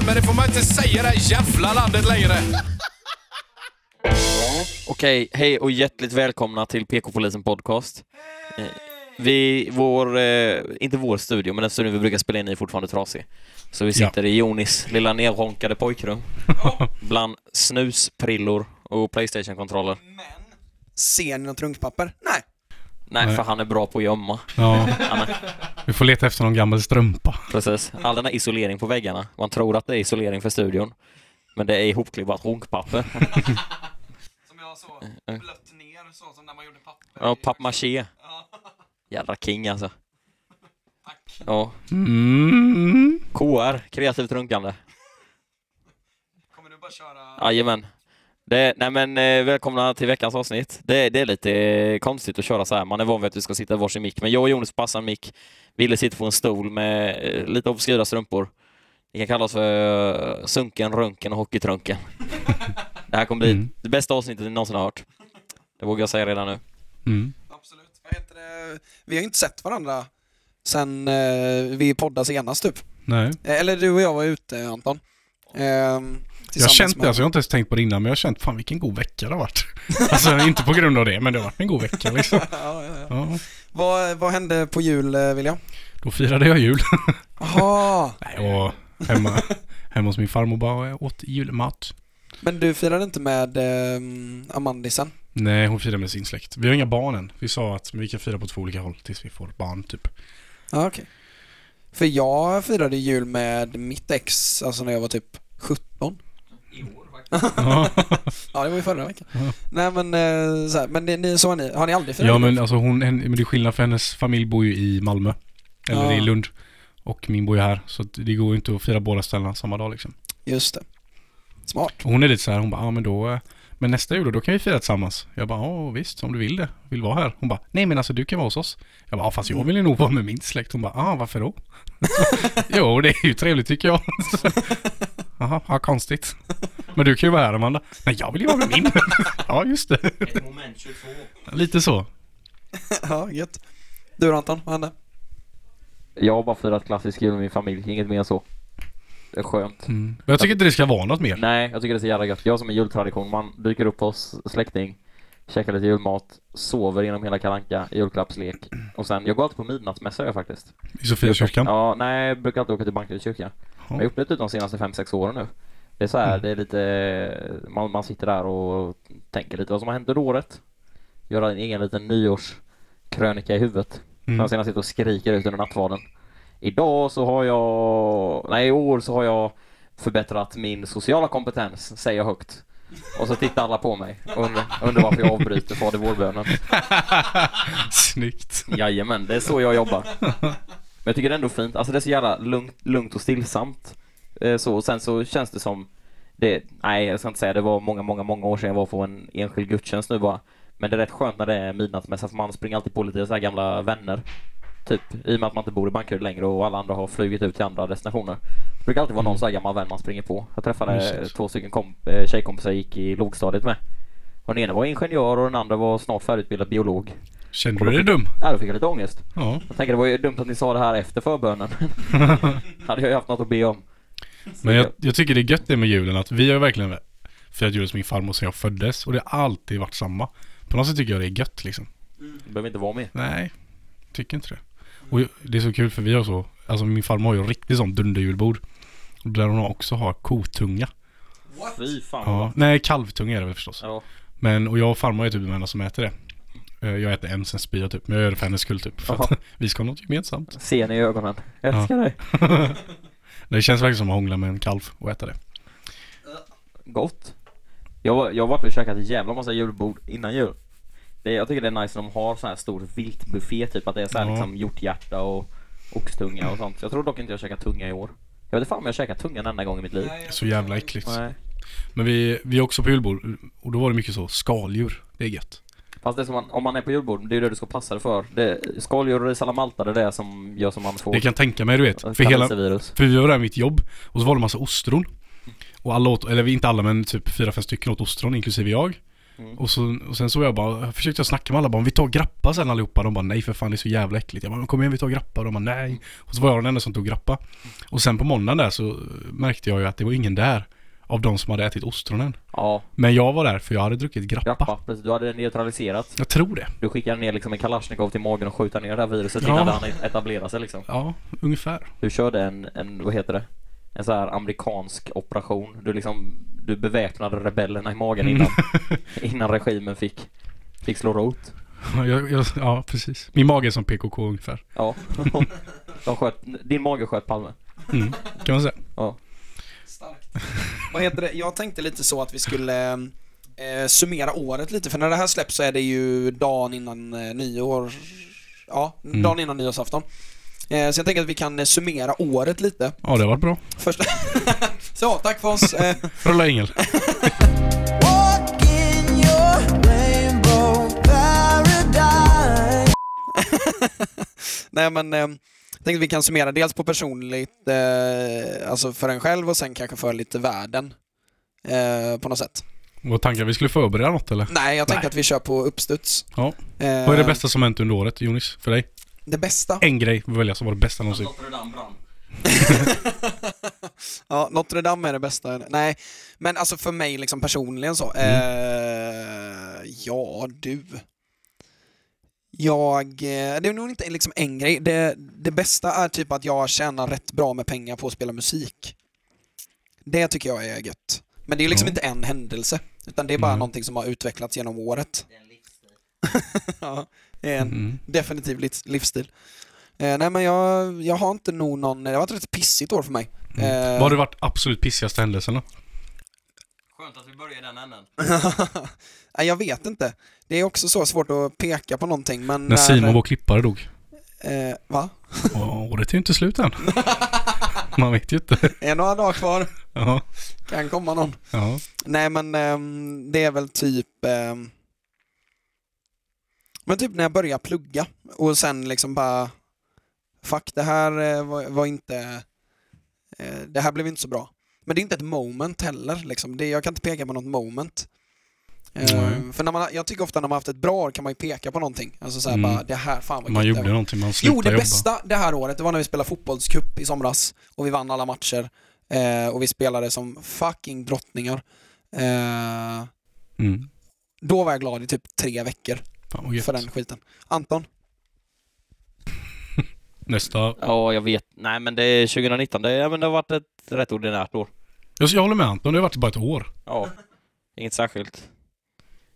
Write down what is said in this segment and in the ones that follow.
podden, men det får man inte säga i det här jävla landet längre. Okej, hej och hjärtligt välkomna till PK-polisen podcast. Eh, Vi, vår, eh, inte vår studio, men den studion vi brukar spela in i är fortfarande trasig. Så vi sitter i Jonis lilla nerhonkade pojkrum. bland snusprillor och Playstation-kontroller. Ser ni något runkpapper? Nej. Nej, Nej. för han är bra på att gömma. Ja, är, vi får leta efter någon gammal strumpa. precis. All den här isolering på väggarna. Man tror att det är isolering för studion. Men det är ihopklibbat runkpapper. Som jag så blött ner, så som när man gjorde papper. Ja, pappmaché. Jävla king alltså. Ja, Mm. KR, kreativt runkande. Kommer du bara köra... Jajamän. Det, nej men eh, välkomna till veckans avsnitt. Det, det är lite eh, konstigt att köra så här. Man är van vid att vi ska sitta i varsin mick, men jag och Jonas passar en mick. Ville sitta på en stol med eh, lite obskyra strumpor. Det kan kallas för sunken, röntgen och hockeytrunken. det här kommer bli Mm. det bästa avsnittet ni någonsin har hört. Det vågar jag säga redan nu. Mm. Absolut. Vad heter det? Vi har ju inte sett varandra sen vi poddade senast typ. Nej. Eller du och jag var ute Anton. Eh, Jag har känt med- alltså jag har inte ens tänkt på det innan, men jag har känt fan vilken god vecka det har varit. Alltså inte på grund av det, men det har varit en god vecka liksom. ja, ja, ja. Vad, vad hände på jul eh, William? då firade jag jul. Jaha, Nej, jag var hemma, hemma hos min farmor bara och åt julmat. men du firade inte med eh, Amandisen? Nej, hon firade med sin släkt. Vi har inga barn än. Vi sa att vi kan fira på två olika håll tills vi får barn typ. Ja, okej. För jag firade jul med mitt ex, alltså när jag var typ 17. Ja, Ja, det var ju förra veckan. Ja. Nej men, eh, så här, men ni, ni, så har ni, har ni aldrig firat ja men alltså hon, hen- men det är skillnad för hennes familj bor ju i Malmö. Eller Ja. i Lund. Och min bor ju här. Så det går ju inte att fira båda ställena samma dag liksom. Just det. Smart. Och hon är lite så här, hon bara, ja men då, eh, men nästa jul då, kan vi fira tillsammans. Jag bara, ja visst, om du vill det, vill vara här. Hon bara, nej men alltså du kan vara hos oss. Jag bara, fast jag vill ju nog vara med min släkt. Hon bara, ja varför då? jo, det är ju trevligt tycker jag. Jaha, ja, konstigt. Men du kan ju vara här Amanda. Nej, jag vill ju vara med min. ja, just det. Ett moment 22. Lite så. ja, gött. Du Anton, vad hände? Jag har bara firat klassisk jul med min familj, inget mer än så. Är skönt. Mm. Men jag tycker inte det ska vara något mer. Nej, jag tycker det är så jävla gött. Jag som en jultradition, man dyker upp hos släkting, käkar lite julmat, sover genom hela kalanka julklappslek och sen, jag går alltid på midnattsmässa jag faktiskt. I Sofiakyrkan. Ja, nej, jag brukar alltid åka till Bankeryds kyrka. Jag har gjort det typ de senaste 5-6 åren nu. Det är så här, Mm. det är lite, man, man sitter där och tänker lite vad som har hänt under året. Göra en egen liten nyårskrönika i huvudet. Mm. sedan sitter och skriker ut under nattvarden. Idag så har jag, nej i år så har jag förbättrat min sociala kompetens, säger jag högt. Och så tittar alla på mig och undrar, undrar varför jag avbryter Fader vårbönen. Snyggt. Jajamän, det är så jag jobbar. Men jag tycker det är ändå fint, alltså det är så jävla lugnt, lugnt och stillsamt. Eh, Så, och sen så känns det som, det, nej jag ska inte säga det var många, många, många år sedan jag var på en enskild gudstjänst nu bara. Men det är rätt skönt när det är midnattsmässa för man springer alltid på lite så här gamla vänner. Typ, i och med att man inte bor i Bankeryd längre och alla andra har flugit ut till andra destinationer. Det brukar alltid vara någon Mm. så här gammal vän man springer på. Jag träffade Mysigt. två stycken komp- eh, tjejkompisar jag gick i lågstadiet med. Och den ena var ingenjör och den andra var snart färdigutbildad biolog. Kände du dig dum? Ja, då fick jag lite ångest. Ja. Jag tänker det var ju dumt att ni sa det här efter förbönen. hade jag ju haft något att be om. Men jag, jag tycker det är gött det med julen att vi har verkligen firat jul hos min farmor sedan jag föddes och det har alltid varit samma. På något sätt tycker jag det är gött liksom. Du behöver inte vara med. Nej, tycker inte det. Och det är så kul för vi har så, alltså min farmor har ju riktigt sånt dunderjulbord. Där hon också har kotunga. Fy fan Ja, nej kalvtunga är det väl förstås. ja. Men, och jag och farmor är typ de enda som äter det. Eh, Jag äter en sen spyr typ, men jag gör det för hennes skull typ. För att vi ska ha något gemensamt. Ser ni i ögonen? Jag älskar dig. Det känns verkligen som att hångla med en kalv och äta det. Gott. Jag, jag har varit och käkat en jävla massa julbord innan jul. Det, jag tycker det är nice när de har så här stor viltbuffé typ att det är så här Ja. liksom hjorthjärta och oxtunga och sånt. Jag tror dock inte jag har käkat tunga i år. Jag vet inte fan om jag käkat tunga en enda gång i mitt liv. Det är så jävla äckligt. Nej. Men vi, vi är också på julbord och då var det mycket så skaldjur. Det är gött. Fast det som man, om man är på julbord, det är ju det du ska passa dig för. Det, skaldjur och malta, det är det som gör som man får Det kan tänka mig du vet. För, hela, för vi var där mitt jobb och så var det massa ostron. Och alla åt, eller inte alla men typ fyra, fem stycken åt ostron inklusive jag. Mm. Och, så, och sen så jag bara, jag försökte snacka med alla bara, om vi tar grappa sen allihopa. De bara, nej för fan det är så jävla äckligt. Jag bara, kom igen vi tar grappa. De bara, nej. Och så var jag den enda som tog grappa. Och sen på måndagen där så märkte jag ju att det var ingen där. Av de som hade ätit ostronen. Ja, Men jag var där för jag hade druckit grappa. grappa. Precis. Du hade neutraliserat. Jag tror det. Du skickade ner liksom en kalasjnikov till magen och skjuta ner det här viruset Ja. innan det hann etablera sig liksom. Ja, ungefär. Du körde en, en, vad heter det? En så här amerikansk operation. Du liksom, du beväpnade rebellerna i magen Mm. innan, innan regimen fick, fick slå rot. Ja, jag, jag, ja, precis. Min mage är som PKK ungefär. Ja. De sköt, din mage sköt Palme. Mm, kan man säga. Ja. Starkt. Vad heter det? Jag tänkte lite så att vi skulle eh, summera året lite, för när det här släpps så är det ju dagen innan eh, nyår. Ja, Mm. dagen innan nyårsafton. Eh, så jag tänker att vi kan eh, summera året lite. Ja, det har varit bra. Första... så, tack för oss. Eh, Rulla Ingel. Nej men, eh, jag tänkte att vi kan summera dels på personligt, eh, alltså för en själv och sen kanske för lite världen. Eh, på något sätt. Vad tankar vi skulle förbereda något eller? Nej, jag tänker Nej. att vi kör på uppstuds. Ja. Vad är det bästa som hänt under året, Jonis? För dig? Det bästa? En grej vi välja som var det bästa någonsin. Notre Dame brann. ja, Notre Dame är det bästa. Nej, men alltså för mig liksom personligen så. Eh, ja, du. Jag, eh, det är nog inte liksom en grej. Det, det bästa är typ att jag tjänar rätt bra med pengar på att spela musik. Det tycker jag är gött. Men det är liksom Ja. inte en händelse. Utan det är bara Nej. någonting som har utvecklats genom året. ja, är en Mm. definitiv livs- livsstil. Eh, nej men jag, jag har inte nog någon, det har varit ett rätt pissigt år för mig. Mm. Eh, Vad har det varit absolut pissigaste händelserna? Skönt att vi börjar i den änden. Nej, jag vet inte. Det är också så svårt att peka på någonting men... När Simon, vår klippare, dog. Eh, va? Året är ju inte slut än. Man vet ju inte. Är några dagar kvar? Ja. Kan komma någon. ja. Nej men ehm, det är väl typ... ehm, men typ när jag började plugga och sen liksom bara... Fuck, det här eh, var, var inte... eh, det här blev inte så bra. Men det är inte ett moment heller liksom. Det, jag kan inte peka på något moment. Ehm, för när man, jag tycker ofta när man haft ett bra år kan man ju peka på någonting. Alltså såhär Mm. bara, det här, fan vad Man det gjorde var. någonting, man Jo, det jobba. bästa det här året, det var när vi spelade fotbollscup i somras och vi vann alla matcher. Eh, och vi spelade som fucking drottningar. Eh, Mm. då var jag glad i typ tre veckor Fan för den skiten. Anton? Nästa. Ja, jag vet. Nej, men det är 2019. Det, ja, men det har varit ett rätt ordinärt år. Jag, jag håller med Anton, det har varit bara ett år. Ja. Inget särskilt.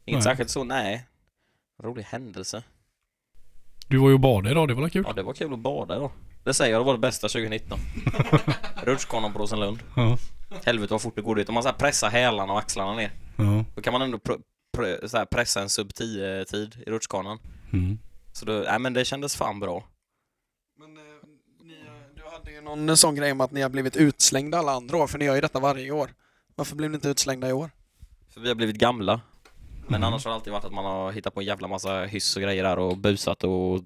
Inget Nej. särskilt så, nej. Rolig händelse. Du var ju och badade idag, det var väl kul? Ja, det var kul att bada idag. Det säger jag, det var det bästa 2019. Rutschkanan på Rosenlund. Ja. Helvete vad fort det går dit. Om man så här pressar hälarna och axlarna ner. ja. Då kan man ändå pr- så här pressa en sub 10 tid i rutschkanan. Mm. Så då, nej men det kändes fan bra. Men, eh, ni, du hade ju någon sån grej om att ni har blivit utslängda alla andra år, för ni gör ju detta varje år. Varför blev ni inte utslängda i år? För vi har blivit gamla. Men Mm. annars har det alltid varit att man har hittat på en jävla massa hyss och grejer där och busat och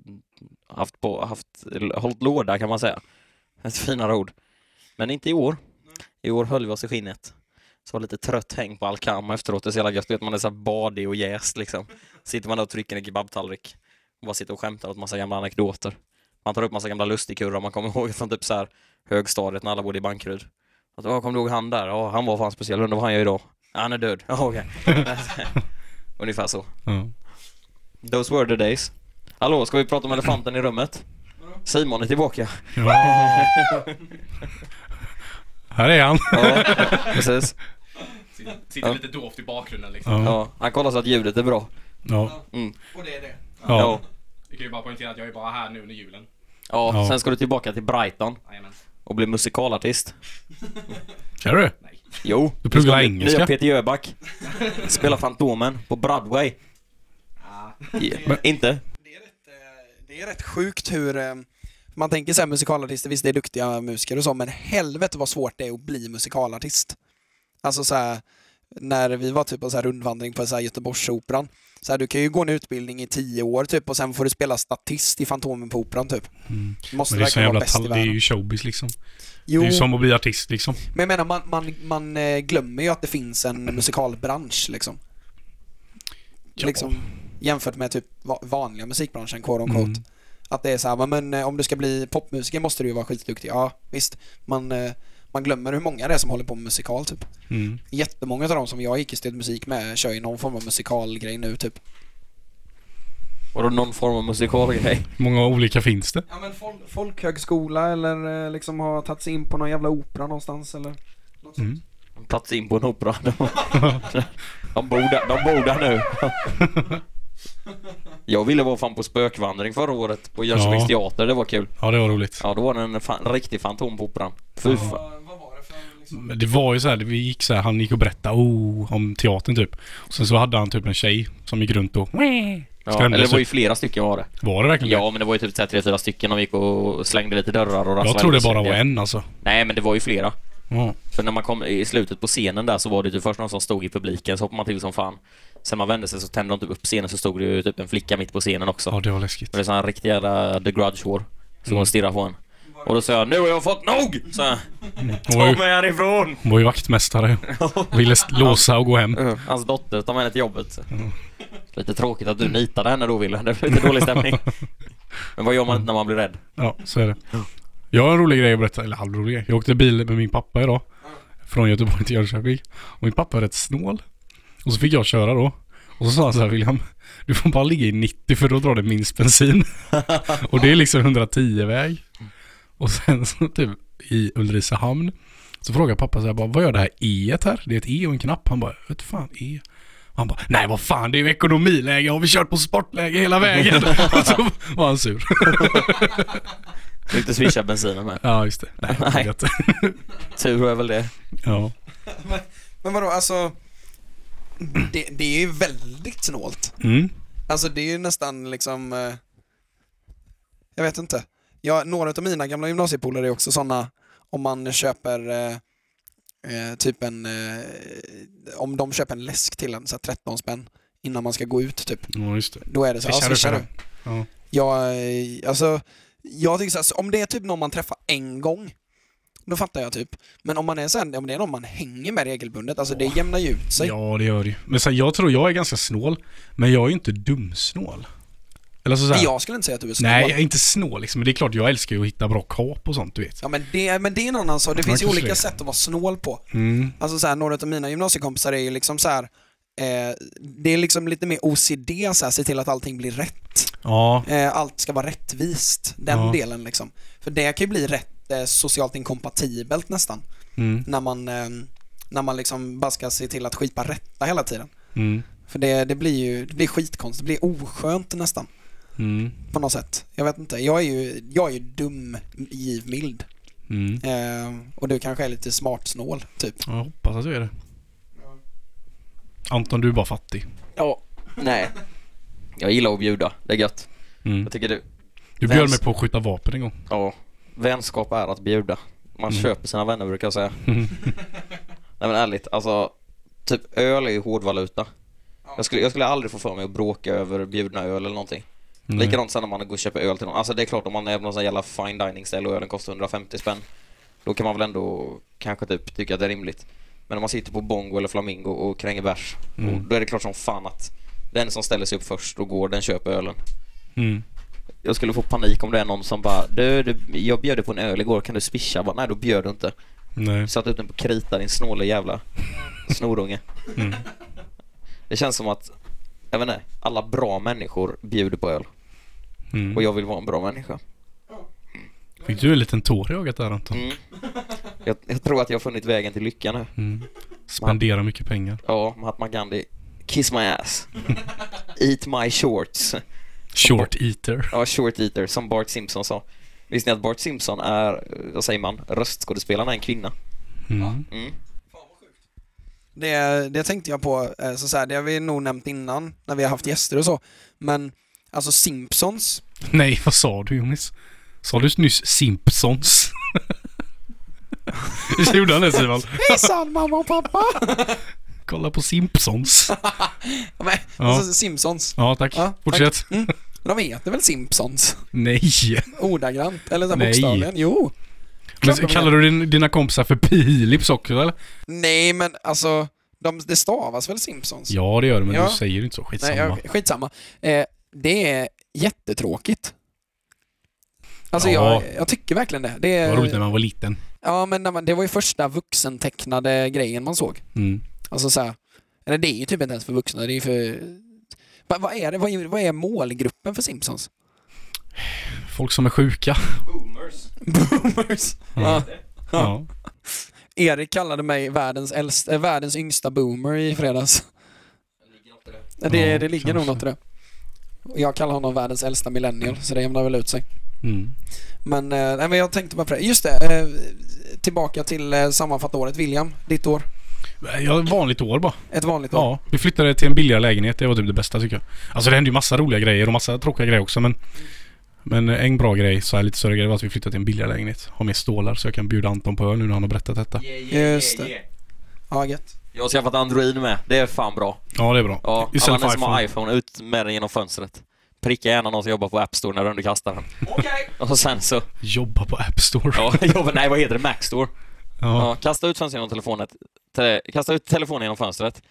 haft på, haft, hållit låda kan man säga. Ett finare ord. Men inte i år. I år höll vi oss i skinnet. Så var lite trött häng på Alcam efteråt. Det är så jävla gött. Man är så badig och jäst liksom. Sitter man där och trycker en kebabtallrik. Och bara sitter och skämtar åt massa gamla anekdoter. Man tar upp massa gamla lustigkurrar man kommer ihåg från typ så här högstadiet när alla bodde i Bankeryd. Att, "Åh, kommer du ihåg han där? Ja, han var fan speciell. Undrar vad han gör idag? Ja, han är död. Ja, okej. Ungefär så. Ja. Those were the days. Hallå, ska vi prata om elefanten i rummet? Simon är tillbaka. ja. Här är han. Ja, precis. Sitter Ja. lite dovt i bakgrunden liksom. Ja. Ja, han kollar så att ljudet är bra. Ja. Mm. Och det är det. Ja. Ja. Vi kan ju bara poängtera att jag är bara här nu under julen. Ja, Ja. sen ska du tillbaka till Brighton Jajamän. och bli musikalartist. Ska du? Jo. Du pluggar ska bli engelska. Nya Peter Jöback. Spela Fantomen på Broadway. Ja, Inte? Det är rätt, eh, det är rätt sjukt hur eh, man tänker så här musikalartister, visst det är duktiga musiker och så, men helvete vad svårt det är att bli musikalartist. Alltså så här, när vi var typ på så här rundvandring på så här Göteborgsoperan, så här, du kan ju gå en utbildning i tio år typ och sen får du spela statist i Fantomen på Operan typ. Mm. Måste Men det är så jävla tall- det är ju showbiz liksom. Jo, Det är ju som att bli artist liksom. men jag menar man, man, man eh, glömmer ju att det finns en musikalbransch liksom. Ja. Liksom, jämfört med typ va- vanliga musikbranschen, quote on quote. Mm. Att det är så här, men eh, om du ska bli popmusiker måste du ju vara skitduktig. Ja, visst. Man, eh, man glömmer hur många det är som håller på med musikal typ. Mm. Jättemånga av dem som jag gick i stödmusik med kör ju någon form av musikalgrej nu typ. Och då någon form av musikalgrej. Många olika finns det? Ja men fol- folkhögskola eller eh, liksom har tagit sig in på någon jävla opera någonstans eller något sånt. Mm. Plats in på en opera. De, de, bor, där, de bor där nu. Jag ville vara fan på spökvandring förra året på Jönköpings Ja. teater, det var kul. Ja, det var roligt. Ja, då var det en, fan, riktig fantom på operan. Fy fan. Det liksom? Men Det var ju så här, vi gick så här, han gick och berättade oh, om teatern typ. Och sen så hade han typ en tjej som gick runt och Ja, Skrämdes eller det var ju flera stycken var det. Var det verkligen Ja, men det var ju typ tre, fyra stycken. De gick och slängde lite dörrar och rasslade Jag tror det bara var en alltså. Nej, men det var ju flera. Ja. För när man kom i slutet på scenen där så var det typ först någon som stod i publiken, så hoppade man till som fan. Sen man vände sig så tände de typ upp scenen så stod det ju typ en flicka mitt på scenen också. ja, det var läskigt. Men det är sån riktig jävla The Grudge War. Så Mm. hon stirrar på en. Och då sa jag, nu har jag fått nog! Så jag, var ta mig härifrån! hon var ju vaktmästare. Ville låsa och gå hem. Hans dotter tar med henne till jobbet. Mm. Lite tråkigt att du nitade henne då Wille, det blev lite dålig stämning. Men vad gör man när man blir rädd? Ja, så är det. Jag har en rolig grej att berätta, eller halvrolig grej. Jag åkte bil med min pappa idag. Från Göteborg till Jönköping. Och min pappa är rätt snål. Och så fick jag köra då. Och så sa han så här William, du får bara ligga i 90 för då drar det minst bensin. och det är liksom 110 väg. Och sen så typ i Ulricehamn så frågar pappa så här bara, vad gör det här E här? Det är ett E och en knapp. Han bara, vet fan E? Och han bara, nej vad fan det är ju ekonomiläge, har vi kört på sportläge hela vägen? och så var han sur. Fick du swisha bensinen med? Ja, just det. Nej, Nej. Gött. Tur är väl det. Ja. Men vadå, alltså det, det är ju väldigt snålt. Mm. Alltså det är ju nästan liksom eh, Jag vet inte. Ja, några av mina gamla gymnasiepolare är också sådana om man köper eh, eh, typ en eh, om de köper en läsk till en så här 13 spänn innan man ska gå ut typ. Ja, just det. Då är det så, ja Swishar du. Ja. Jag, alltså, jag tycker så här, om det är typ någon man träffar en gång, då fattar jag typ. Men om man är sen, om det är någon man hänger med regelbundet, alltså det jämnar ju ut sig. ja, det gör det ju. Men så här, jag tror jag är ganska snål. Men jag är ju inte dumsnål. Eller så, så här, Jag skulle inte säga att du är snål. Nej, jag är inte snål liksom. Men det är klart, jag älskar ju att hitta bra kap och sånt, du vet. Ja men det, men det är en annan sak, det finns ju olika det. sätt att vara snål på. Mm. Alltså så här, några av mina gymnasiekompisar är ju liksom så här. Eh, det är liksom lite mer OCD, så här, se till att allting blir rätt. Ja, Eh, allt ska vara rättvist, den Ja. delen liksom. För det kan ju bli rätt eh, socialt inkompatibelt nästan. mm. När man, eh, när man liksom bara ska se till att skipa rätta hela tiden. Mm. För det, det blir ju det blir skitkonstigt, det blir oskönt nästan Mm. på något sätt. Jag vet inte, jag är ju, jag är ju dum, givmild. Mm. Eh, och du kanske är lite smartsnål, typ. Jag hoppas att du är det. Anton, du är bara fattig. Ja. Nej. Jag gillar att bjuda, det är gött. Mm. Jag tycker du, Du bjöd Vems- mig på att skjuta vapen en gång. ja. Vänskap är att bjuda. Man Mm. köper sina vänner brukar jag säga. Nej men ärligt, alltså typ öl är ju hårdvaluta. Jag skulle, jag skulle aldrig få för mig att bråka över bjudna öl eller någonting. Nej. Likadant sen när man går och köper öl till någon. Alltså det är klart om man är på någon sån jävla fine dining ställe och ölen kostar 150 spänn. Då kan man väl ändå kanske typ tycka att det är rimligt. Men om man sitter på Bongo eller Flamingo och kränger bärs. Mm. Då är det klart som fan att den som ställer sig upp först och går, den köper ölen. Mm. Jag skulle få panik om det är någon som bara du, du jag bjöd dig på en öl igår, kan du swisha? Bara, Nej, då bjöd du inte. Nej. Satt ut den på krita, din snåle jävla snorunge. Mm. Det känns som att, jag vet inte, alla bra människor bjuder på öl. Mm. Och jag vill vara en bra människa. Fick du en liten tår i ögat där Anton? Mm. Jag, jag tror att jag har funnit vägen till lycka nu. Mm. Spendera mycket pengar. Ja, Mahatma Gandhi. Kiss my ass. Eat my shorts. Short eater. Ja, short eater, som Bart Simpson sa. Visste ni att Bart Simpson är, vad säger man, röstskådespelaren är en kvinna? Mm. Mm. Det, det tänkte jag på, eh, så, så här, det har vi nog nämnt innan när vi har haft gäster och så. Men alltså Simpsons, Nej, vad sa du Jonis? Sa du nyss Simpsons? Visst gjorde han det Simon? hejsan mamma och pappa! Kolla på Simpsons. Men, alltså, Simpsons, Ja, tack. Ja, Fortsätt. de heter väl Simpsons? Nej. Ordagrant, eller så bokstavligen. Jo. Men kallar du din, dina kompisar för Philips också eller? Nej men alltså, De, det stavas väl Simpsons? Ja, det gör det, men Ja. du säger inte så. Skitsamma. Nej, jag, skitsamma. Eh, det är jättetråkigt. Alltså Ja. jag, jag tycker verkligen det. Det, Det var roligt när är, man var liten. ja, men man, det var ju första vuxentecknade grejen man såg. Mm. Alltså så här, eller det är ju typ inte ens för vuxna, det är för... Va, vad, är det? Vad, är, vad är målgruppen för Simpsons? Folk som är sjuka. Boomers. Ja. Ja. Erik kallade mig världens, äldsta, äh, världens yngsta boomer i fredags. Ja, Det, Ja, det ligger nog något i det. Jag kallar honom världens äldsta millennial, så det jämnar väl ut sig. Mm. Men, nej, men jag tänkte bara på det. Just det, eh, tillbaka till eh, sammanfatta året. William, ditt år. Ja, vanligt år bara. Ett vanligt år. Ja, vi flyttade till en billigare lägenhet. Det var typ det bästa tycker jag. Alltså det hände ju massa roliga grejer och massa tråkiga grejer också men Men en bra grej, så här lite större grej var att vi flyttade till en billigare lägenhet. Har mer stålar så jag kan bjuda Anton på öl nu när han har berättat detta. Just det. Ja, gött. Jag har skaffat Android med. Det är fan bra. Ja, det är bra. Ja, Istället för ni som har iPhone. iPhone, ut med den genom fönstret. Pricka gärna någon som jobbar på App Store när du underkastar den. Okej. Och sen så, Jobba på App Store. ja, jobba, nej vad heter det, Mac Store. Ja. Kasta ut fönstret genom telefonen, te, kasta ut telefonen genom fönstret.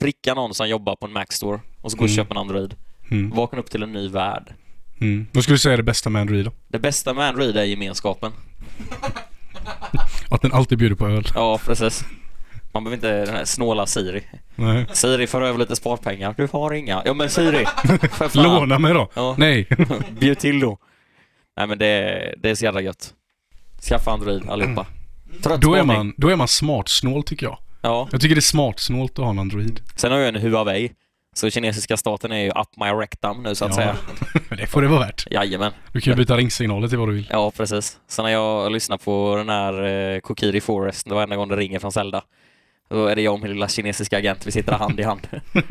Pricka någon som jobbar på en Mac Store och så gå och Mm. köpa en Android. Mm. Vakna upp till en ny värld. Mm. Vad skulle du säga är det bästa med Android då? Det bästa med Android är gemenskapen. Att den alltid bjuder på öl. Ja, precis. Man behöver inte den här snåla Siri. Nej. Siri, för över lite sparpengar. Du har inga. Ja men Siri, för fan. Låna mig då? Ja. Nej. Bjud till då. Nej men det, det är så jävla gött. Skaffa Android allihopa. Trött Då är man, då är man smartsnål tycker jag. Ja. Jag tycker det är smartsnålt att ha en Android. Sen har jag en Huawei. Så kinesiska staten är ju up my rectum nu så att Ja. säga. Men det får det vara värt. Jajamän. Du kan ju byta ringsignaler till vad du vill. Ja precis. Så när jag lyssnar på den här eh, Kokiri Forest, det var enda gången det ringer från Zelda. Då är det jag och min lilla kinesiska agent, vi sitter hand i hand.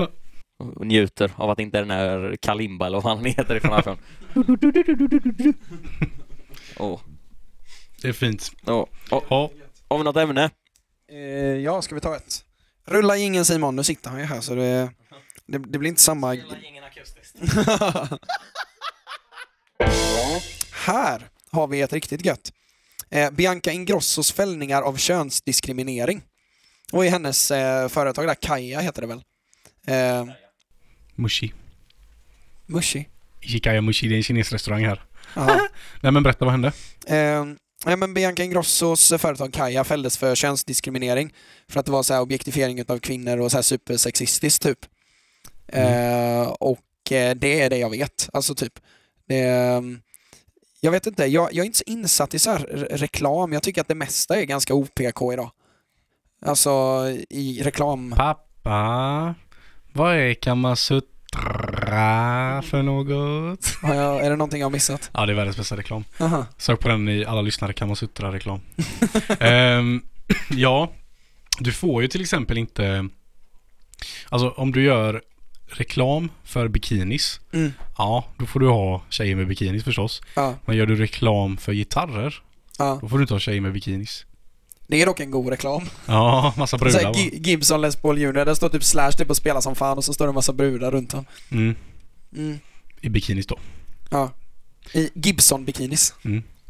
Och njuter av att inte den här Kalimba eller vad han heter ifrån iPhone. Åh. Det är fint. Åh. Åh. Ja, Har vi något ämne? Eh, ja, ska vi ta ett? Rulla ingen Simon, nu sitter han ju här så det, det, det blir inte samma... här har vi ett riktigt gött. Eh, Bianca Ingrossos fällningar av könsdiskriminering. Och i hennes eh, företag där, Kaja heter det väl? Eh, Mushi. Mushi. Ishikaya Mushi, det är en kinesrestaurang här. Nej men berätta, vad hände? Eh, ja, men Bianca Ingrossos företag Kaja fälldes för könsdiskriminering för att det var så här objektifiering av kvinnor och så här supersexistiskt typ. Eh, och eh, det är det jag vet, alltså typ. Ehm, jag vet inte, jag, jag är inte så insatt i så reklam. Jag tycker att det mesta är ganska OPK idag. Alltså i reklam. Pappa, vad är Kamasutra för något? Har jag, är det någonting jag har missat? Ja, det är världens bästa reklam. Aha. Sök på den i alla lyssnare Kamasutra-reklam. Ehm, ja, du får ju till exempel inte... Alltså om du gör reklam för bikinis, Mm. ja, då får du ha tjejer med bikinis förstås. Ja, Men gör du reklam för gitarrer, ja. då får du inte ha tjejer med bikinis. Det är dock en god reklam. Ja, massa Så här, brudar va? Gi- Gibson Les Paul Jr. Där står typ Slash typ och spelar som fan och så står det en massa brudar runt honom. Mm, Mm. I bikinis då. Ja. I Gibson-bikinis.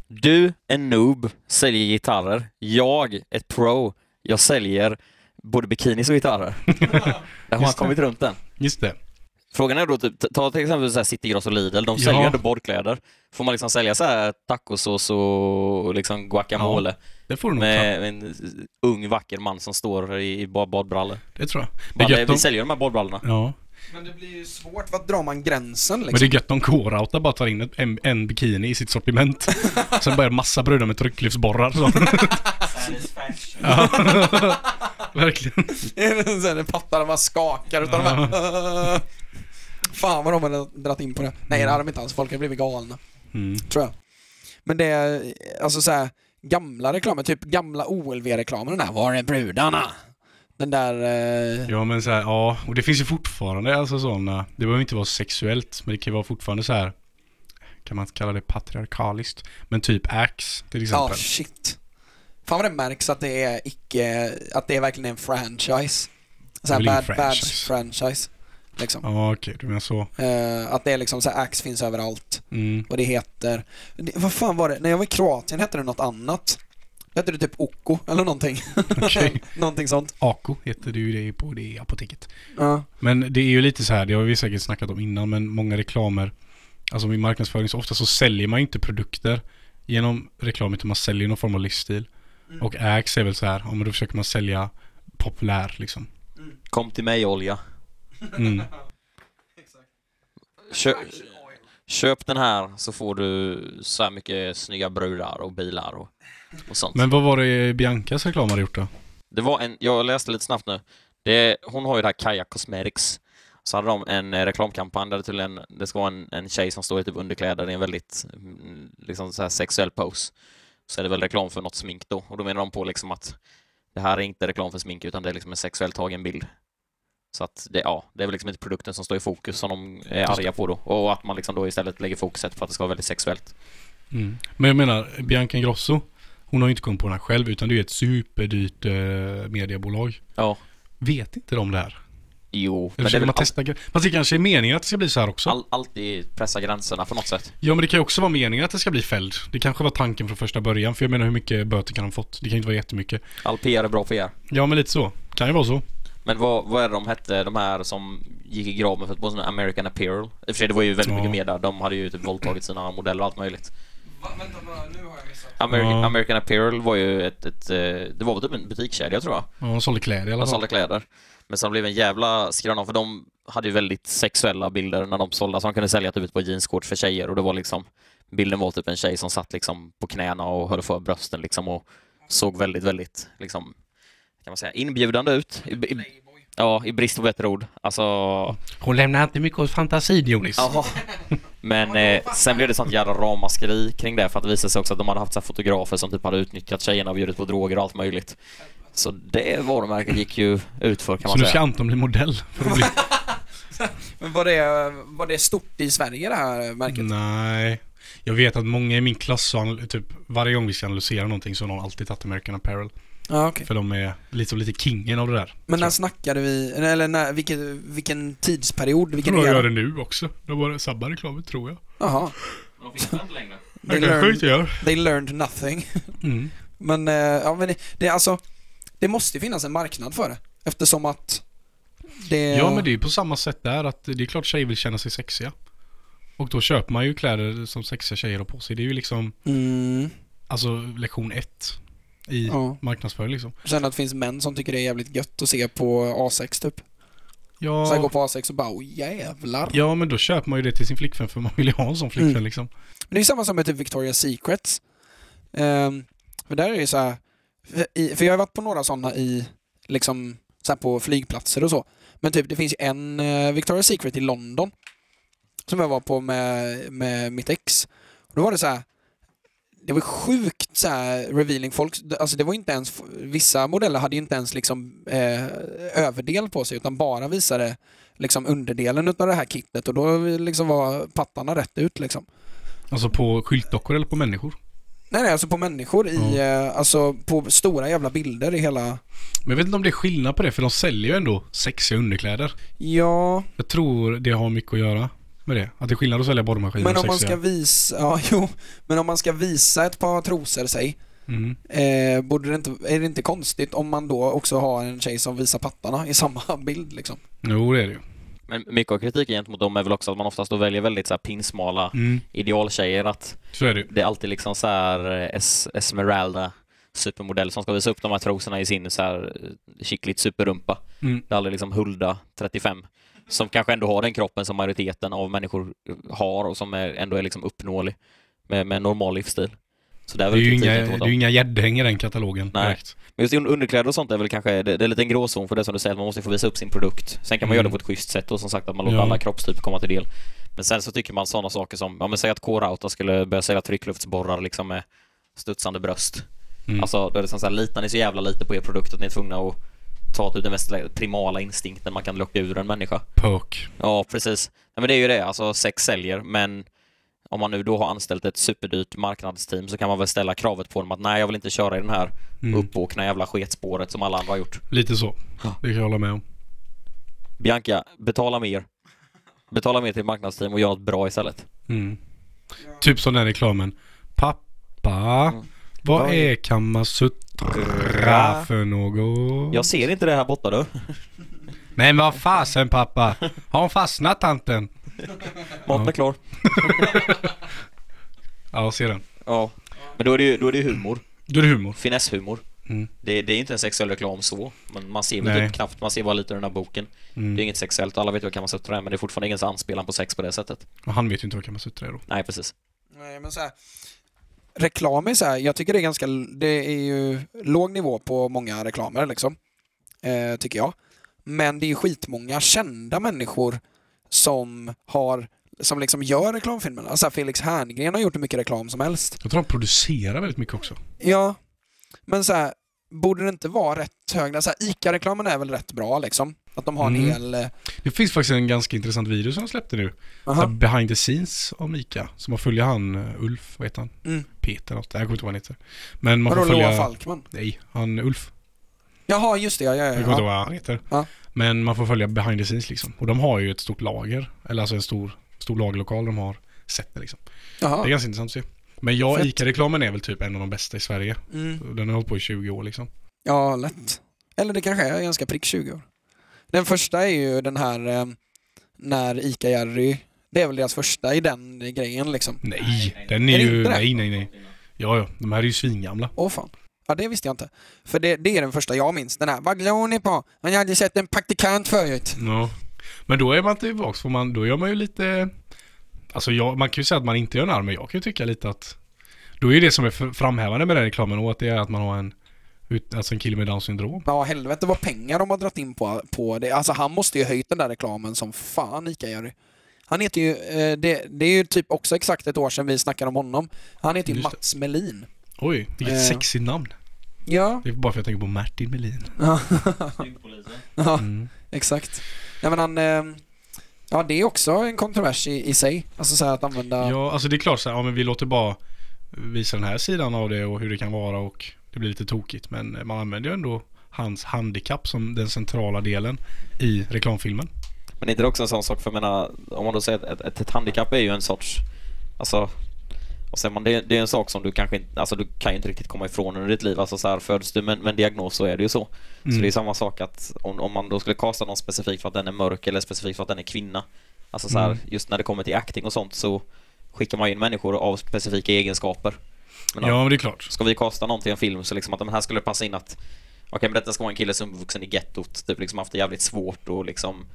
Du, en noob, säljer gitarrer. Jag, ett pro, jag säljer både bikinis och gitarrer. Där har man kommit runt den. Just det. Frågan är då typ, ta till exempel så här City Gross och Lidl, de säljer ju Ja. ändå borrkläder. Får man liksom sälja så här tacosås och liksom guacamole Det får du nog ta. med en ung vacker man som står i i bad- badbrallor? Det tror jag. Det Bara, är gött vi om... säljer de här badbrallorna. Ja. Men det blir ju svårt, vart drar man gränsen Men liksom? det är gött om K-Rauta bara tar in en, en bikini i sitt sortiment. Sen börjar massa brudar med trycklyftsborrar ja. Verkligen. Sen är pattarna bara skakar utan de här... Fan vad de har dragit in på det. Nej det har de inte alls, folk har blivit galna. Mm. Tror jag. Men det är, alltså så här, gamla reklamer, typ gamla OLV-reklamen, den där Var är brudarna? Den där... Eh, Ja men så här, ja. Och det finns ju fortfarande alltså sådana. Det behöver inte vara sexuellt. Men det kan ju vara fortfarande så här. Kan man kalla det patriarkaliskt? Men typ Axe till Ja, exempel. shit. Fan vad det märks att det är icke, att det är verkligen en franchise. Här är väl bad, ingen bad franchise. franchise. Liksom. Ja okej, du menar så. Eh, att det är liksom så här, Axe finns överallt. Mm. Och det heter, det, vad fan var det, när jag var i Kroatien hette det något annat. Hette det typ Oko eller någonting? Okej. någonting sånt. Ako heter det ju det på det apoteket. Ja. Men det är ju lite så här, det har vi säkert snackat om innan, men många reklamer, alltså i marknadsföring så ofta så säljer man ju inte produkter genom reklam, utan man säljer någon form av livsstil. Och Axe är väl så här, ja men då försöker man sälja populär liksom. Kom till mig olja. Mm. Kö köp den här så får du så här mycket snygga brudar och bilar och, och sånt. Men vad var det Biancas reklam hade gjort då? Det var en, jag läste lite snabbt nu. Det, hon har ju det här Kaja Cosmetics. Så hade de en eh, reklamkampanj där det tydligen, det ska vara en, en tjej som står i typ underkläder i en väldigt mm, liksom så här sexuell pose. Så är det väl reklam för något smink då. Och då menar de på liksom att det här är inte reklam för smink utan det är liksom en sexuellt tagen bild. Så att det, ja, det är väl liksom inte produkten som står i fokus som de är arga på då. Och att man liksom då istället lägger fokuset på att det ska vara väldigt sexuellt. Mm. Men jag menar, Bianca Ingrosso, hon har ju inte kommit på den här själv, utan det är ju ett superdyrt eh, mediebolag. Ja. Vet inte de det här? Jo, Eller men det är försöker väl man testa Fast det kanske är meningen att det ska bli så här också. all, alltid pressa gränserna på något sätt. Ja men det kan ju också vara meningen att det ska bli fälld. Det kanske var tanken från första början. För jag menar hur mycket böter kan de fått? Det kan ju inte vara jättemycket. All PR är bra PR. Ja men lite så. Kan ju vara så. Men vad, vad är det de hette, de här som gick i graven för att på sån American Apparel? I och för sig, det var ju väldigt Ja. mycket mer där. De hade ju typ våldtagit sina modeller och allt möjligt. Va, vänta, nu har jag missat. American, Ja. American Apparel var ju ett, ett eh, det var väl typ en butikskedja tror jag. Ja, de sålde kläder i alla De fall. sålde kläder. Men sen blev en jävla skröna för de hade ju väldigt sexuella bilder när de sålde. Så de kunde sälja typ ett par jeanskort för tjejer och det var liksom Bilden var typ en tjej som satt liksom på knäna och höll för brösten liksom och såg väldigt, väldigt liksom kan man säga inbjudande ut. I, i, ja, i brist på bättre ord. Alltså Hon lämnar inte mycket åt fantasin Jonis. Jaha. Men eh, sen blev det sånt jävla ramaskri kring det för att det visade sig också att de hade haft så här fotografer som typ hade utnyttjat tjejerna och bjudit på droger och allt möjligt. Så det varumärket gick ju ut för kan Så man nu ska säga. Anton bli modell? För att bli... Men var det, var det stort i Sverige det här märket? Nej. Jag vet att många i min klass typ varje gång vi ska analysera någonting så har någon alltid tagit American Apparel. Ja, okej. För de är lite, så lite kingen av det där. Men när snackade vi, eller när, vilken, vilken tidsperiod, Jag vilken tror de gör det nu också. De bara sabbar reklamen tror jag. Jaha. De finns inte längre. They learned, they learned nothing. Mm. Men, eh, ja men det, det är alltså, det måste ju finnas en marknad för det. Eftersom att det... Ja men det är ju på samma sätt där att det är klart tjejer vill känna sig sexiga. Och då köper man ju kläder som sexiga tjejer har på sig. Det är ju liksom, Mm, alltså lektion ett i ja. marknadsföring liksom. Sen att det finns män som tycker det är jävligt gött att se på A6 typ. Så jag går Ja, på A6 och bara oh, jävlar. ja men då köper man ju det till sin flickvän för man vill ju ha en sån flickvän Mm. liksom. Men det är samma som med typ Victoria's Secrets. Ehm, för där är det ju så här, för, jag har varit på några sådana i, liksom, så på flygplatser och så. Men typ det finns ju en uh, Victoria's Secret i London som jag var på med, med mitt ex. Och då var det så här, det var sjukt så här revealing. Folk, alltså det var inte ens, vissa modeller hade ju inte ens liksom eh, överdel på sig utan bara visade liksom underdelen av det här kittet och då liksom var pattarna rätt ut liksom. Alltså på skyltdockor eller på människor. Nej, nej, alltså på människor i, eh, alltså på stora jävla bilder i hela... Men jag vet inte om det är skillnad på det för de säljer ju ändå sexiga underkläder. Ja, Jag tror det har mycket att göra med det. Att det är skillnad att sälja borrmaskiner men om man ska visa, ja jo, men om man ska visa ett par trosor sig, Mm. eh, borde det inte, är det inte konstigt om man då också har en tjej som visar pattarna i samma bild liksom? Jo det är det ju. Men mycket av kritiken gentemot dem är väl också att man oftast då väljer väldigt så här pinsmala Mm. idealtjejer. Att Så är det det är alltid liksom så här eh, es Esmeralda supermodell som ska visa upp de här trosorna i sin så här eh, kittligt superrumpa. Mm. Det är aldrig liksom Hulda 35 som kanske ändå har den kroppen som majoriteten av människor har och som är, ändå är liksom uppnåelig med, med normal livsstil. Så det är Det är ju kritiken inga, det är ju inga gäddhäng i den katalogen Nej. direkt. Men just underkläder och sånt är väl kanske, det, det är lite en gråzon för det som du säger, att man måste få visa upp sin produkt. Sen kan man Mm. göra det på ett schysst sätt och som sagt att man låter Ja. alla kroppstyper komma till del. Men sen så tycker man sådana saker som, ja men säg att K-Rauta skulle börja sälja tryckluftsborrar liksom med studsande bröst. Mm. Alltså då är det som så här, litar ni så jävla lite på er produkt att ni är tvungna att ta ut den mest primala instinkten man kan locka ur en människa. Pök. Ja, precis. Ja, men det är ju det, alltså sex säljer, men om man nu då har anställt ett superdyrt marknadsteam så kan man väl ställa kravet på dem att nej, jag vill inte köra i den här Mm. uppåkna jävla sketspåret som alla andra har gjort. Lite så. Det kan jag hålla med om. Bianca, betala mer. Betala mer till marknadsteam och gör något bra istället. Mm. Typ som den reklamen. Pappa, Mm. Vad Vad är Kamasutra för något? Jag ser inte det här borta då. Men vad fasen pappa? Har hon fastnat tanten? Maten är klar. Ja, ser den. Ja. Men då är det ju då är det ju humor. Då är det humor. Finess-humor. Mm. Det, det är inte en sexuell reklam så. Men man ser väl typ knappt, man ser bara lite i den här boken. Mm. Det är inget sexuellt, alla vet vad Kamasutra är men det är fortfarande ingen anspelan på sex på det sättet. Och han vet ju inte vad Kamasutra är då. Nej, precis. Nej, men så här, reklam är så här, jag tycker det är ganska, det är ju låg nivå på många reklamer liksom. Eh, tycker jag. Men det är ju skitmånga kända människor som har som liksom gör reklamfilmerna. Alltså Felix Herngren har gjort hur mycket reklam som helst. Jag tror han producerar väldigt mycket också. Ja, men så här, borde det inte vara rätt hög... Så här, ICA-reklamen är väl rätt bra liksom? Att de har en Mm. hel... eh, Det finns faktiskt en ganska intressant video som de släppte nu. Aha. behind the scenes om Ica. Som man följer han eh, Ulf, vad heter han? Mm. Peter något. Jag kommer inte ihåg vad han heter. Men man Vadå, följa... Loa Falkman? Nej, han Ulf. Jaha, just det. Ja, ja, Jag ja, kommer inte ihåg vad han heter. Ja. Men man får följa behind the scenes liksom. Och de har ju ett stort lager. Eller alltså en stor, stor lagerlokal de har sett det liksom. Det är Jaha. ganska intressant att se. Men ja, Fett. Ica-reklamen är väl typ en av de bästa i Sverige. Mm. Den har hållit på i 20 år liksom. Ja, lätt. Eller det kanske är ganska prick 20 år. Den första är ju den här eh, när ICA-Jerry, det är väl deras första i den grejen liksom. Nej, den är, Är ju... Nej, nej, nej. Ja, ja. De här är ju svingamla. Åh fan. Ja, det visste jag inte. För det, det är den första jag minns. Den här, vad glor ni på? Jag hade sett en praktikant förut. Ja. Men då är man tillbaks, för man, då gör man ju lite... Alltså jag, man kan ju säga att man inte gör narr, men jag kan ju tycka lite att... Då är ju det som är framhävande med den reklamen och att det är att man har en... ut- Alltså en kille med Downs syndrom. Ja, helvete vad pengar de har dragit in på, på det. Alltså han måste ju höjt den där reklamen som fan, ICA-Jerry. Han heter ju, eh, det, det är ju typ också exakt ett år sedan vi snackade om honom. Han heter ju Just det. Mats Melin. Oj, vilket Eh. sexigt namn. Ja. Det är bara för att jag tänker på Martin Melin. ja, Mm. exakt. Ja men han, eh, ja det är också en kontrovers i, i sig. Alltså så här att använda, Ja, alltså det är klart så här, ja men vi låter bara visa den här sidan av det och hur det kan vara och det blir lite tokigt. Men man använder ju ändå hans handikapp som den centrala delen i reklamfilmen. Men är inte det också en sån sak, för jag menar, om man då säger att ett, ett, handikapp är ju en sorts, alltså, vad säger man, det, det är en sak som du kanske inte, alltså du kan ju inte riktigt komma ifrån under ditt liv, alltså så här, föds du med, en diagnos så är det ju så. Så Mm. det är samma sak att om, om man då skulle kasta någon specifikt för att den är mörk eller specifikt för att den är kvinna, alltså så här, Mm. just när det kommer till acting och sånt så skickar man in människor av specifika egenskaper. Men Ja, men det är klart. Ska vi kasta någon till en film så liksom att den här skulle passa in att Okej men detta ska vara en kille som är uppvuxen i gettot, typ liksom haft det jävligt svårt och liksom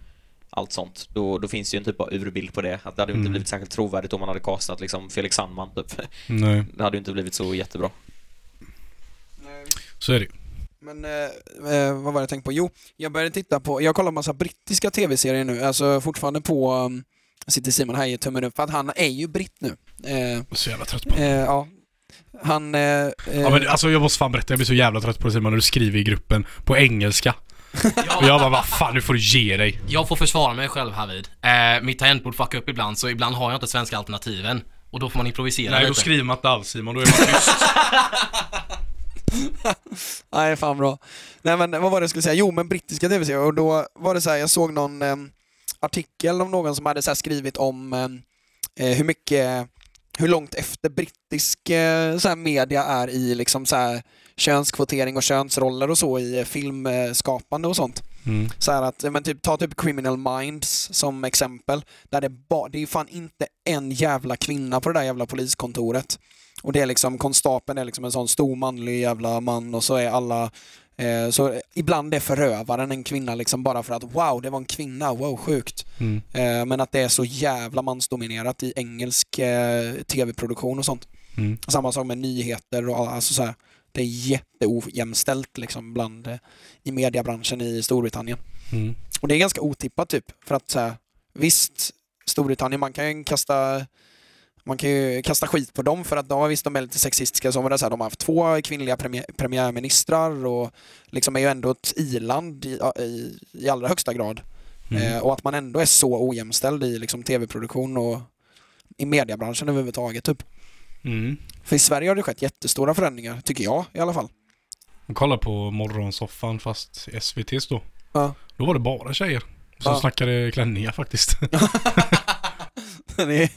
allt sånt. Då, då finns det ju en typ av urbild på det. Att det hade ju inte Mm. blivit särskilt trovärdigt om man hade castat liksom Felix Sandman typ. Nej, Det hade ju inte blivit så jättebra. så är det. Men eh, eh, vad var det jag tänkte på? Jo, jag började titta på, jag kollar massa brittiska tv-serier nu, alltså fortfarande på, um, sitter Simon här i tummen upp, för att han är ju britt nu. Eh, Jag är så jävla trött på det. eh, ja. Han... Eh, eh, Ja men alltså jag måste fan berätta, jag blir så jävla trött på det Simon när du skriver i gruppen på engelska. Och jag bara, vad fan nu får du ge dig. Jag får försvara mig själv härvid. Eh, mitt tangentbord fuckar upp ibland, så ibland har jag inte svenska alternativen. Och då får man improvisera Nej då lite. skriver man inte alls Simon, då är man tyst. Nej, fan bra. Nej men vad var det jag skulle säga? Jo, men brittiska tv-serier. Och då var det så här, jag såg någon eh, artikel om någon som hade så här skrivit om eh, eh, hur mycket, hur långt efter brittisk eh, så här media är i liksom så här könskvotering och könsroller och så i filmskapande och sånt. Mm. Så här att, men typ, ta typ Criminal Minds som exempel. Där det, ba, det är fan inte en jävla kvinna på det där jävla poliskontoret. Och det är liksom, konstapeln är liksom en sån stor manlig jävla man och så är alla eh, så ibland är förövaren en kvinna liksom bara för att wow, det var en kvinna, wow sjukt. Mm. Eh, men att det är så jävla mansdominerat i engelsk eh, tv-produktion och sånt. Mm. Samma sak med nyheter och all- alltså så här, det är jätteojämställt liksom bland, eh, i mediebranschen i Storbritannien. Mm. Och det är ganska otippat typ, för att så här, visst, Storbritannien, man kan ju kasta man kan ju kasta skit på dem för att de, visst de är lite sexistiska men det så här, de har haft två kvinnliga premiär, premiärministrar och liksom är ju ändå ett iland i, i, i allra högsta grad. Mm. Eh, och att man ändå är så ojämställd i liksom, tv-produktion och i mediebranschen överhuvudtaget typ. Mm. För i Sverige har det skett jättestora förändringar, tycker jag i alla fall. Kolla på morgonsoffan fast SVT's då. Ja. Då var det bara tjejer. Som Ja. snackade klänningar faktiskt. det, är,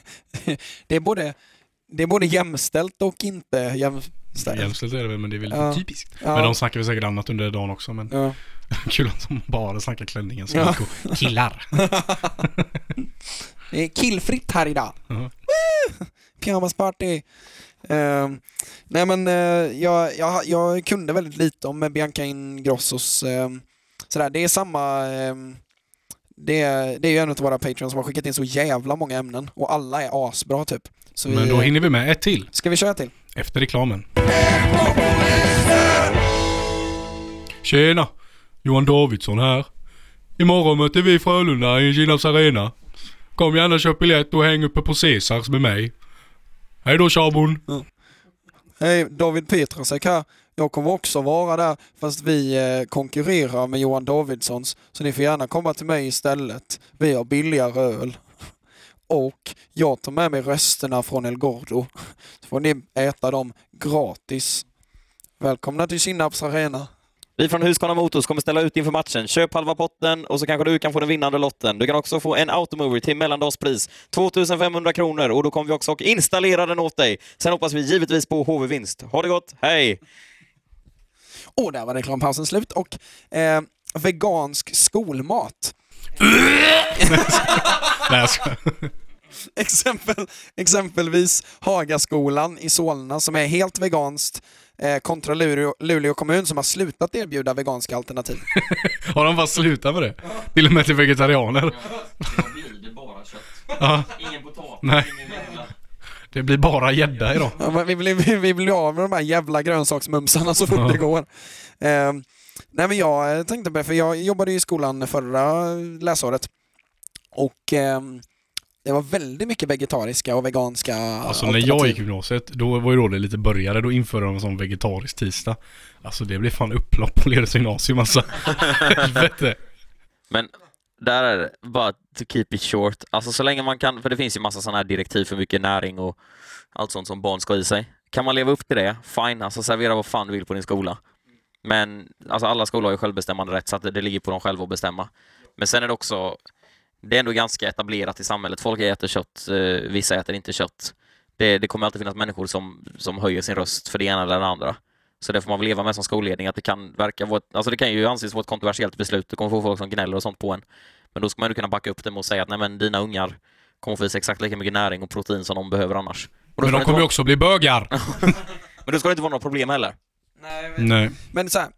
det är både det är både jämställt och inte jämställt. Jämställt är det väl, men det är väl Ja. typiskt. Ja. Men de snackar väl säkert annat under dagen också, men Ja. kul att de bara snackar klänningen, Ja. smink och killar. Det är killfritt här idag. Ja. Woo! Pyjamasparty. Uh, nej men eh, jag, jag, jag kunde väldigt lite om Bianca Ingrossos uh, sådär. Det är samma ehm, det, är, det är ju en av våra patrons som har skickat in så jävla många ämnen och alla är asbra typ. Så Men vi, då hinner vi med ett till, Ska vi köra till? efter reklamen. Tjena! Johan Davidsson här. Imorgon möter vi Frölunda i Kinnarps Arena. Kom gärna och köp biljett och häng uppe på Caesars med mig. Hej då tjabon! Hej, David Petrasek här. Jag kommer också vara där fast vi eh, konkurrerar med Johan Davidssons så ni får gärna komma till mig istället. Vi har billigare öl. Och jag tar med mig rösterna från El Gordo. Så får ni äta dem gratis. Välkomna till Kinnarps Arena. Vi från Husqvarna Motors kommer ställa ut inför matchen. Köp halva potten och så kanske du kan få den vinnande lotten. Du kan också få en Automover till mellandagspris, 2500 kronor och då kommer vi också installera den åt dig. Sen hoppas vi givetvis på HV-vinst. Ha det gott, hej! Och där var reklampausen slut och eh, vegansk skolmat. Nej, jag ska... Exempel, exempelvis Hagaskolan i Solna som är helt veganskt eh, kontra Luleå, Luleå kommun som har slutat erbjuda veganska alternativ. Har de bara slutat med det? Till och med till vegetarianer? Då blir det bara kött. Ja, Ingen potatis, Nej. ingen jävla... det blir bara gädda idag. Ja, men vi, vill, vi, ju av med de här jävla grönsaksmumsarna så fort Ja. det går. Eh, nej men jag eh, tänkte på det, för jag jobbade i skolan förra läsåret och ehm, det var väldigt mycket vegetariska och veganska Alltså när jag gick gymnasiet, då var ju då det lite började, då införde de en sån vegetarisk tisdag. Alltså det blev fan upplopp på Lerets gymnasium alltså. Helvete. Men där är det bara to keep it short. Alltså så länge man kan, för det finns ju massa sådana här direktiv för mycket näring och allt sånt som barn ska i sig. Kan man leva upp till det, fine, alltså servera vad fan du vill på din skola. Men alltså alla skolor har ju självbestämmande rätt så att det, det ligger på dem själva att bestämma. Men sen är det också, det är ändå ganska etablerat i samhället. Folk äter kött, eh, vissa äter inte kött. Det, det kommer alltid finnas människor som, som höjer sin röst för det ena eller det andra. Så det får man väl leva med som skolledning, att det kan verka vara ett, alltså det kan ju anses vara ett kontroversiellt beslut. Du kommer få folk som gnäller och sånt på en. Men då ska man ju kunna backa upp det med att säga att nej men dina ungar kommer få i sig exakt lika mycket näring och protein som de behöver annars. Och då Men de kommer ju också bli bögar. men då ska det inte vara några problem heller. Nej, men, Nej. men så här,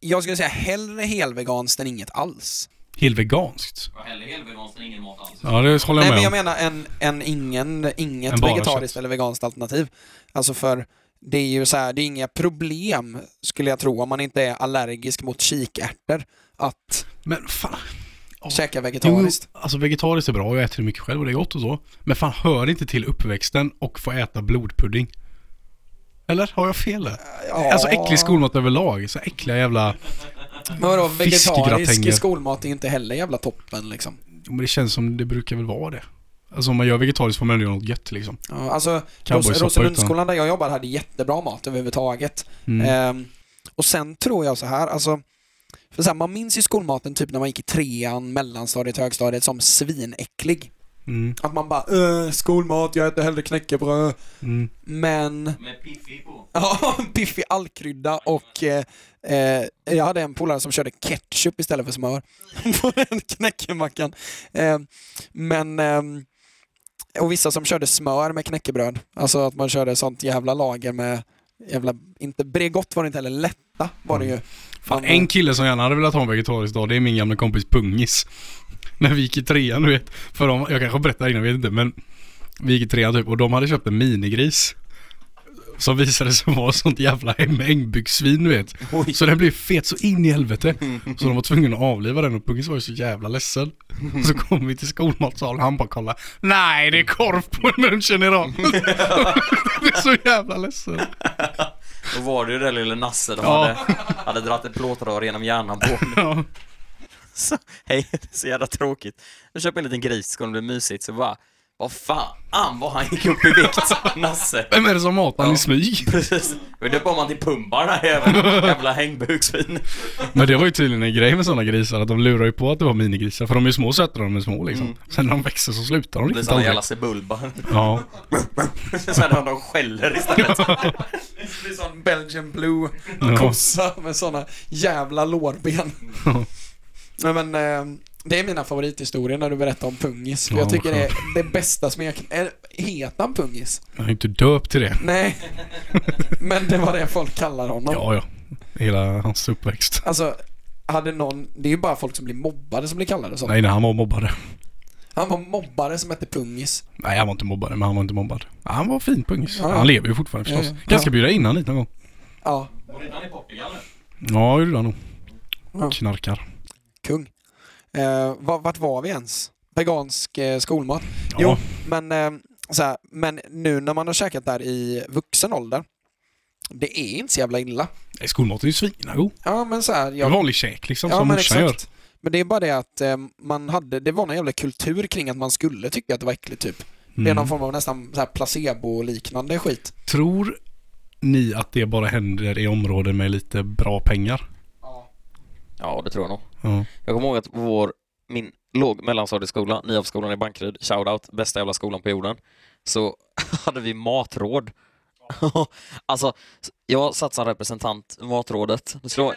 jag skulle säga hellre helveganskt än inget alls. Helt veganskt. Hellre helveganskt än ingen mat alls. Ja, det håller Nej jag men jag med om. menar en, en ingen, inget En vegetariskt kött. eller veganskt alternativ. Alltså för det är ju så här, det är inga problem skulle jag tro om man inte är allergisk mot kikärtor att Men fan. Ja. käka Jo, vegetariskt. alltså vegetariskt är bra, jag äter mycket själv och det är gott och så. Men fan, hör inte till uppväxten och få äta blodpudding? Eller har jag fel där? Ja. Alltså äcklig skolmat överlag. Så äckliga jävla... Men vadå, vegetarisk skolmat är inte heller jävla toppen liksom. Jo, Men det känns som det brukar väl vara det. Alltså om man gör vegetariskt får man ändå göra något gött liksom. Ja, alltså, Ros- Cowboysoppa Roselundsskolan där jag jobbade hade jättebra mat överhuvudtaget. Mm. Ehm, och sen tror jag så här, alltså, för så här, man minns ju skolmaten typ när man gick i trean, mellanstadiet, högstadiet som svinäcklig. Mm. Att man bara äh, skolmat, jag äter hellre knäckebröd. Mm. Men, Med piffi på. ja, piffig allkrydda och eh, eh, jag hade en polare som körde ketchup istället för smör på den knäckemackan. Eh, men, ehm, och vissa som körde smör med knäckebröd. Alltså att man körde sånt jävla lager med jävla, inte Bregott var det inte heller, lätta var det ju. Fan, Man- en kille som gärna hade velat ha en vegetarisk dag, det är min gamla kompis Pungis. När vi gick i trean, du vet. För de, jag kanske berättar innan, jag vet inte, men vi gick i trean typ och de hade köpt en minigris. Som visade sig vara sånt jävla ängbyxsvin du vet. Så den blev fet så in i helvete. Så de var tvungna att avliva den och Pungis var ju så jävla ledsen. Så kom vi till skolmatsalen och han bara kolla. Nej det är korv på lunchen idag. det är så jävla ledsen. Då var det ju det lille Nasse de Ja. hade, hade dratt ett plåtrör genom hjärnan på Ja. Så, hej, det är så jävla tråkigt. Jag köper en liten gris, ska det bli mysigt, så bara Vad fan vad han gick upp i vikt, Nasse. Vem är det som matar Ja. i smyg? Precis. Men det bara man till här jäveln. Jävla hängbuksvin. Men det var ju tydligen en grej med sådana grisar, att de lurar ju på att det var minigrisar. För de är små söta de är små liksom. Mm. Sen när de växer så slutar de Det är riktigt såna aldrig. jävla sebulba. Ja. Sen har de skäller istället. Det blir sån Belgian blue Ja. kossa med såna jävla lårben. Nej men, eh, det är mina favorithistorier när du berättar om pungis. För Ja, jag tycker det är det bästa smeken. Eh, Heter han pungis? Jag är inte döpt till det. Nej. Men det var det folk kallar honom. Ja, ja. Hela hans uppväxt. Alltså, hade någon... Det är ju bara folk som blir mobbade som blir kallade så. Nej, nej, han var mobbare. Han var mobbare som hette pungis. Nej, han var inte mobbare, men han var inte mobbad. Ja, Han var fin pungis. Ja, ja. Han lever ju fortfarande förstås. Ja, ja. Kanske ska bjuda in han hit någon gång. Ja, Var han i Portugal nu? Ja, det gjorde han nog. Ja. Knarkar. kung. Eh, var, vart var vi ens? Vegansk eh, skolmat. Ja. Jo, men, eh, så här, men nu när man har käkat där i vuxen ålder, det är inte så jävla illa. Nej, Skolmaten är ju svinagod. Ja, men så här, jag, Vanlig käk liksom, ja, som morsan gör. Men det är bara det att eh, man hade, det var någon jävla kultur kring att man skulle tycka att det var äckligt typ. Det är Mm. någon form av nästan så här placebo-liknande skit. Tror ni att det bara händer i områden med lite bra pengar? Ja, det tror jag nog. Ja. Jag kommer ihåg att vår, min låg mellanstadieskola, Niavskolan i Bankeryd, shoutout, bästa jävla skolan på jorden, så hade vi matråd. alltså, jag satt som representant i matrådet. Det skulle vara,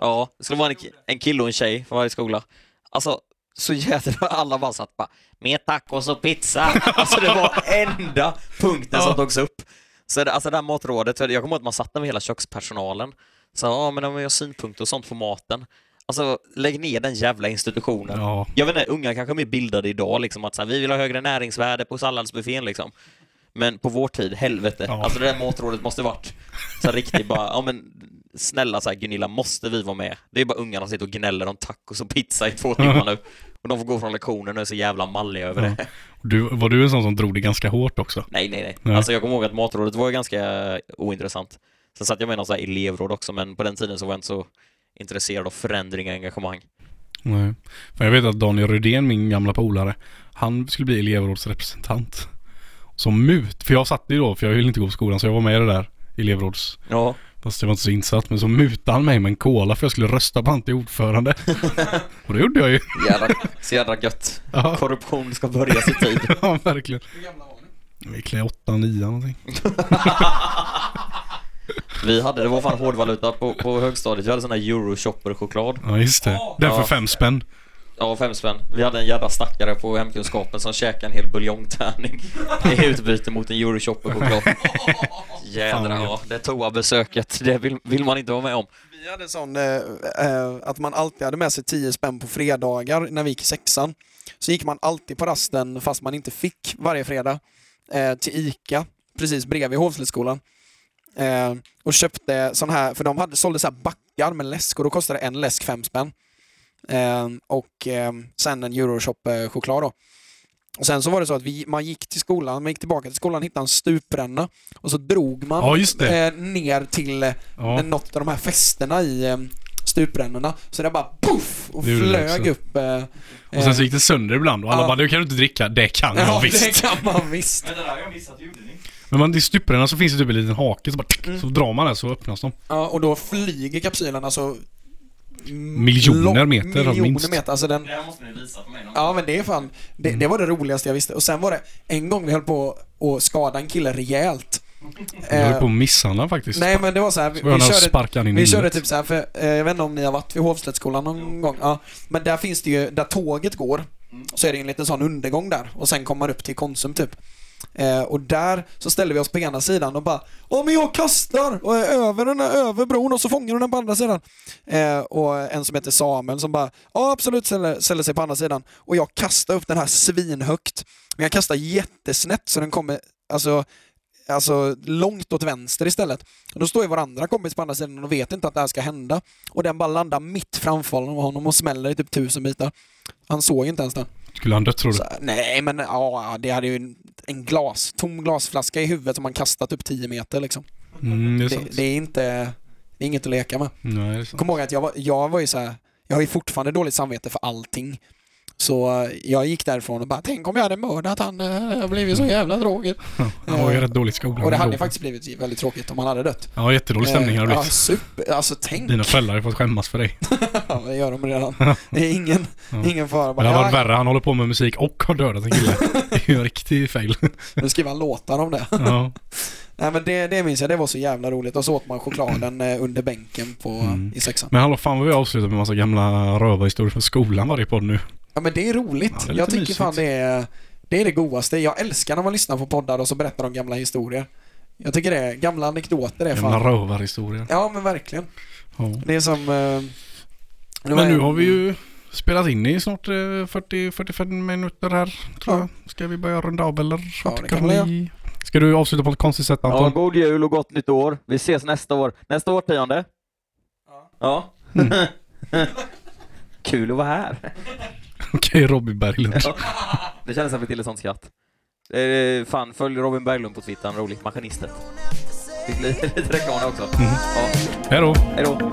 ja, det skulle vara en, en kille och en tjej för varje skola. Alltså, så jädra alla bara satt bara mer tacos och pizza. Alltså det var enda punkten som togs upp. Så det, alltså det här matrådet, jag kommer ihåg att man satt där med hela kökspersonalen. Så ja, men om vi har synpunkter och sånt på maten. Alltså, lägg ner den jävla institutionen. Ja. Jag vet inte, unga kanske är mer bildade idag, liksom att så här, vi vill ha högre näringsvärde på salladsbuffén liksom. Men på vår tid, helvete. Ja. Alltså det där matrådet måste varit så riktigt bara, ja men snälla så här, Gunilla, måste vi vara med? Det är bara ungarna som sitter och gnäller om tacos och pizza i två timmar nu. Och de får gå från lektionen och är så jävla malliga över det. Du, var du en sån som drog det ganska hårt också? Nej, nej, nej. Nej. Alltså jag kommer ihåg att matrådet var ganska ointressant. Sen satt jag med någon så här elevråd också, men på den tiden så var jag inte så intresserad av förändring och engagemang. Nej. För jag vet att Daniel Rydén, min gamla polare, han skulle bli elevrådsrepresentant. Som mut, för jag satt ju då, för jag ville inte gå på skolan, så jag var med i det där elevråds... Ja, Fast jag var inte så insatt, men så mutade han mig med en cola för jag skulle rösta på han till ordförande. Och det gjorde jag ju. jävla, så jävla gött. Ja, Korruption ska börja sin tid. ja verkligen. Hur gamla var ni? Vi klär åtta, nio någonting. Vi hade, det var fan hårdvaluta på, på högstadiet, vi hade sån här Euroshopper-choklad. Ja, just det. Den för fem spänn. Ja, fem spänn. Vi hade en jävla stackare på hemkunskapen som käkade en hel buljongtärning i utbyte mot en Euroshopper-choklad. Jädrar, ja. Det toabesöket, det vill, vill man inte vara med om. Vi hade sån eh, eh, att man alltid hade med sig 10 spänn på fredagar när vi gick i sexan. Så gick man alltid på rasten, fast man inte fick varje fredag, eh, till ICA, precis bredvid Hovslättsskolan. Eh, och köpte sån här, för de hade, sålde så här backar med läsk och då kostade en läsk 5 spänn. Eh, och eh, sen en Euroshop-choklad då. Och sen så var det så att vi, man gick till skolan, man gick tillbaka till skolan, hittade en stupränna och så drog man Ja, just det. eh, ner till eh, Ja. något av de här fästena i eh, stuprännorna. Så det bara poff och Det flög upp. Eh, Och sen så gick det sönder ibland och alla Ja. bara, du kan du inte dricka. Det kan jag ja, visst. det kan man visst. Men det där har jag missat, gjorde ni? Men man, i stuprarna så finns det typ en liten hake så bara, så drar man den så öppnas de. Ja, och då flyger kapsylen alltså Miljoner meter, Miljoner minst. meter. Alltså den, Det här måste ni visa för mig någon ja men det är fan, det, det var det roligaste jag visste. Och sen var det en gång vi höll på att skada en kille rejält. Jag höll Eh, på att misshandla faktiskt. Nej men det var så här, vi, så vi körde Vi körde typ så här, för eh, jag vet inte om ni har varit vid Hovslättsskolan någon gång? Ja. Men där finns det ju, där tåget går, så är det en liten sån undergång där och sen kommer man upp till Konsum typ. Eh, och där så ställer vi oss på ena sidan och bara Åh men jag kastar! Och är över den här över bron och så fångar hon den på andra sidan. Eh, och en som heter Samuel som bara Ja absolut ställer, ställer sig på andra sidan. Och jag kastar upp den här svinhögt. Men jag kastar jättesnett så den kommer alltså Alltså långt åt vänster istället. Och då står ju vår andra kompis på andra sidan och vet inte att det här ska hända. Och den bara landar mitt framför honom och smäller i typ tusen bitar. Han såg inte ens den. Skulle han dött tror du? Så, nej men ja, det hade ju en, en glas, tom glasflaska i huvudet som man kastat upp 10 meter liksom. Mm, det är Det, det är inte, det är inget att leka med. Nej. Kom ihåg att jag var, jag var ju så här, jag har ju fortfarande dåligt samvete för allting. Så eh, jag gick därifrån och bara, tänk om jag hade mördat han, eh, har blivit så jävla tråkigt. Han var ju rätt dålig i skolan. Och det hade ju faktiskt blivit väldigt tråkigt om han hade dött. Ja, jättedålig stämning har det ja, blivit. super. Alltså tänk. Dina föräldrar har fått skämmas för dig. Ja, det gör de redan. Det är ingen, Ja. ingen fara. Bara, det har varit ja, värre. Han håller på med musik och har dödat en kille. Det är ju en riktig fail. nu skriver han låtar om det. Ja. Nej men det, det minns jag, det var så jävla roligt. Och så åt man chokladen eh, under bänken på, Mm. i sexan. Men hallå, fan vad vi avslutar med massa gamla rövarhistorier från skolan varje podd nu. Ja men det är roligt. Ja, det är jag tycker mysigt. fan det är, det är det godaste. Jag älskar när man lyssnar på poddar och så berättar de gamla historier. Jag tycker det är, gamla anekdoter är Gamla fan... rövarhistorier. Ja men verkligen. Ja. Det är som... Eh, det Men nu en- har vi ju spelat in i snart eh, 40-45 minuter här, tror Ja. jag. Ska vi börja runda av eller? Ja, det kan ni? Ska du avsluta på ett konstigt sätt Ja, Anton? god jul och gott nytt år. Vi ses nästa år. Nästa årtionde. Ja. Kul att vara här. Okej, Robin Berglund. Det kändes som vi till ett sånt skratt. Eh, fan, följ Robin Berglund på Twitter, han är rolig. Maskinistet. Fick lite lite reklam också. Ja, Hej då. hej då.